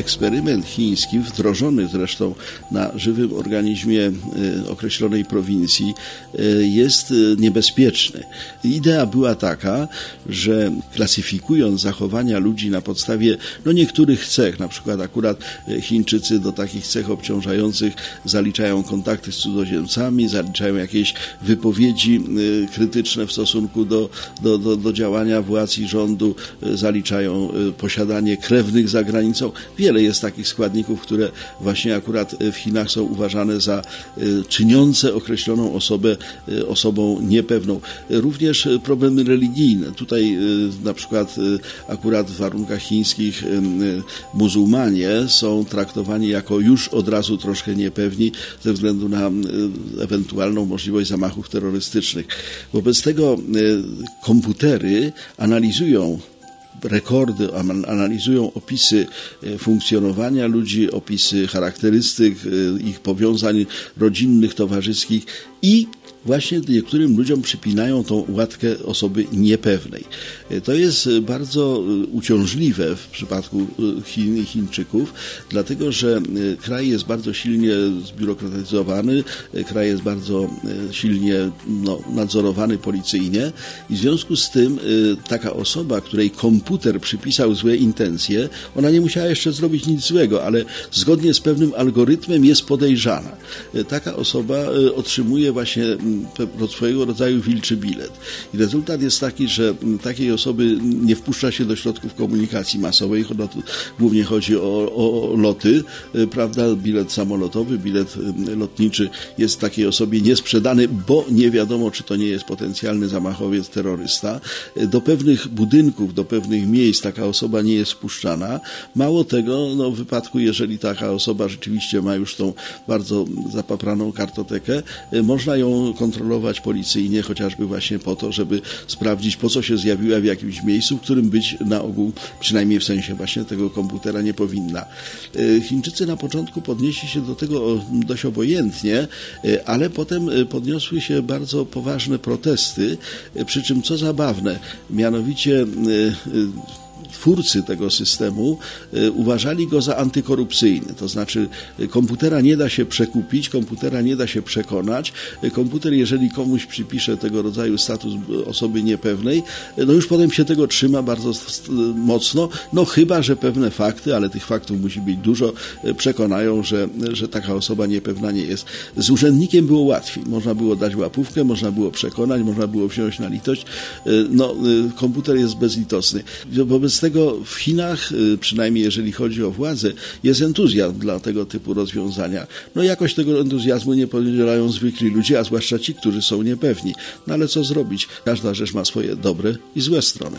Eksperyment chiński, wdrożony zresztą na żywym organizmie y, określonej prowincji, y, jest y, niebezpieczny. Idea była taka, że klasyfikując zachowania ludzi na podstawie no, niektórych cech, na przykład akurat Chińczycy do takich cech obciążających zaliczają kontakty z cudzoziemcami, zaliczają jakieś wypowiedzi krytyczne w stosunku do, do, do, do działania władz i rządu, zaliczają posiadanie krewnych za granicą jest takich składników, które właśnie akurat w Chinach są uważane za e, czyniące określoną osobę e, osobą niepewną. Również problemy religijne. Tutaj e, na przykład akurat w warunkach chińskich muzułmanie są traktowani jako już od razu troszkę niepewni ze względu na ewentualną możliwość zamachów terrorystycznych. Wobec tego komputery analizują rekordy, analizują opisy e, funkcjonowania ludzi, opisy charakterystyk, e, ich powiązań rodzinnych, towarzyskich i właśnie niektórym ludziom przypinają tą łatkę osoby niepewnej. E, to jest bardzo uciążliwe w przypadku Chin i Chińczyków, dlatego że kraj jest bardzo silnie zbiurokratyzowany, kraj jest bardzo silnie no, nadzorowany policyjnie i w związku z tym taka osoba, której komputer przypisał złe intencje, ona nie musiała jeszcze zrobić nic złego, ale zgodnie z pewnym algorytmem jest podejrzana. Taka osoba otrzymuje właśnie swojego rodzaju wilczy bilet. I rezultat jest taki, że takiej osoby nie wpuszcza się do środków komunikacji masowej, głównie chodzi o, o loty, e, prawda, bilet samolotowy, bilet e, lotniczy jest takiej osobie niesprzedany, bo nie wiadomo, czy to nie jest potencjalny zamachowiec, terrorysta. E, do pewnych budynków, do pewnych miejsc taka osoba nie jest wpuszczana. Mało tego, no, w wypadku, jeżeli taka osoba rzeczywiście ma już tą bardzo zapapraną kartotekę, można ją kontrolować policyjnie, chociażby właśnie po to, żeby sprawdzić, po co się zjawiła w jakimś miejscu, w którym być na ogół, przynajmniej w sensie właśnie tego komputera, nie powinna. E, Chińczycy na początku podnieśli się do tego dość obojętnie, e, ale potem podniosły się bardzo poważne protesty, przy czym co zabawne, mianowicie news. Twórcy tego systemu e, uważali go za antykorupcyjny. To znaczy, e, komputera nie da się przekupić, komputera nie da się przekonać. E, komputer, jeżeli komuś przypisze tego rodzaju status osoby niepewnej, no już potem się tego trzyma bardzo mocno, no chyba, że pewne fakty, ale tych faktów musi być dużo, przekonają, że, że taka osoba niepewna nie jest. Z urzędnikiem było łatwiej. Można było dać łapówkę, można było przekonać, można było wziąć na litość. No, komputer jest bezlitosny. Wobec tego tego w Chinach, y, przynajmniej jeżeli chodzi o władzę, jest entuzjazm dla tego typu rozwiązania. No jakoś tego entuzjazmu nie podzielają zwykli ludzie, a zwłaszcza ci, którzy są niepewni. No ale co zrobić? Każda rzecz ma swoje dobre i złe strony.